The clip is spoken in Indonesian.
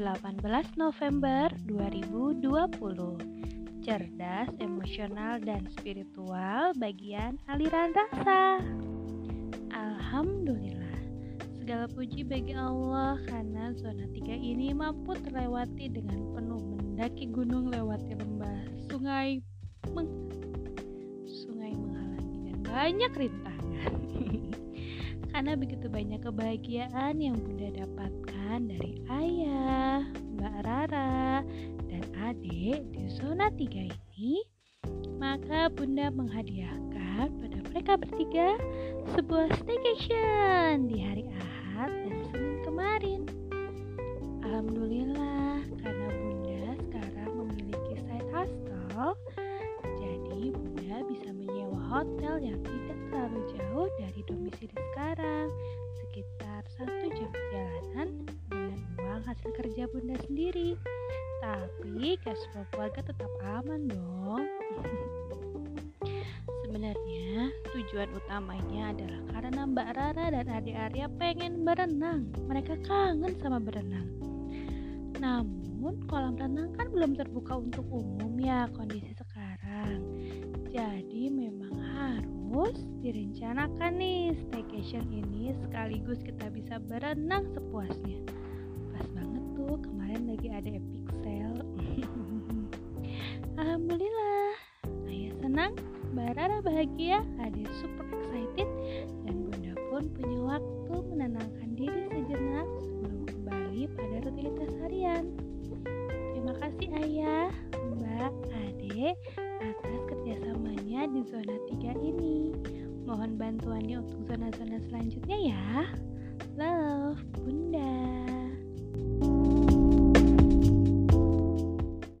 18 November 2020 Cerdas, emosional, dan spiritual bagian aliran rasa. Alhamdulillah. Segala puji bagi Allah karena zona 3 ini mampu terlewati dengan penuh mendaki gunung lewati lembah sungai meng sungai menghalangi dan banyak rintangan. Karena begitu banyak kebahagiaan yang Bunda dapatkan dari ayah, tiga ini, maka Bunda menghadiahkan pada mereka bertiga sebuah staycation di hari Ahad dan Senin kemarin. Alhamdulillah, karena Bunda sekarang memiliki side hustle, jadi Bunda bisa menyewa hotel yang tidak terlalu jauh dari domisili sekarang, sekitar satu jam perjalanan dengan uang hasil kerja bunda sendiri. Tapi cash flow keluarga tetap aman dong. Sebenarnya tujuan utamanya adalah karena Mbak Rara dan adik Arya pengen berenang. Mereka kangen sama berenang. Namun kolam renang kan belum terbuka untuk umum ya kondisi sekarang. Jadi memang harus direncanakan nih staycation ini sekaligus kita bisa berenang sepuasnya. Pas banget tuh kemarin lagi ada epic senang, Mbak bahagia, adik super excited, dan bunda pun punya waktu menenangkan diri sejenak sebelum kembali pada rutinitas harian. Terima kasih ayah, mbak, adik, atas kerjasamanya di zona 3 ini. Mohon bantuannya untuk zona-zona selanjutnya ya. Love.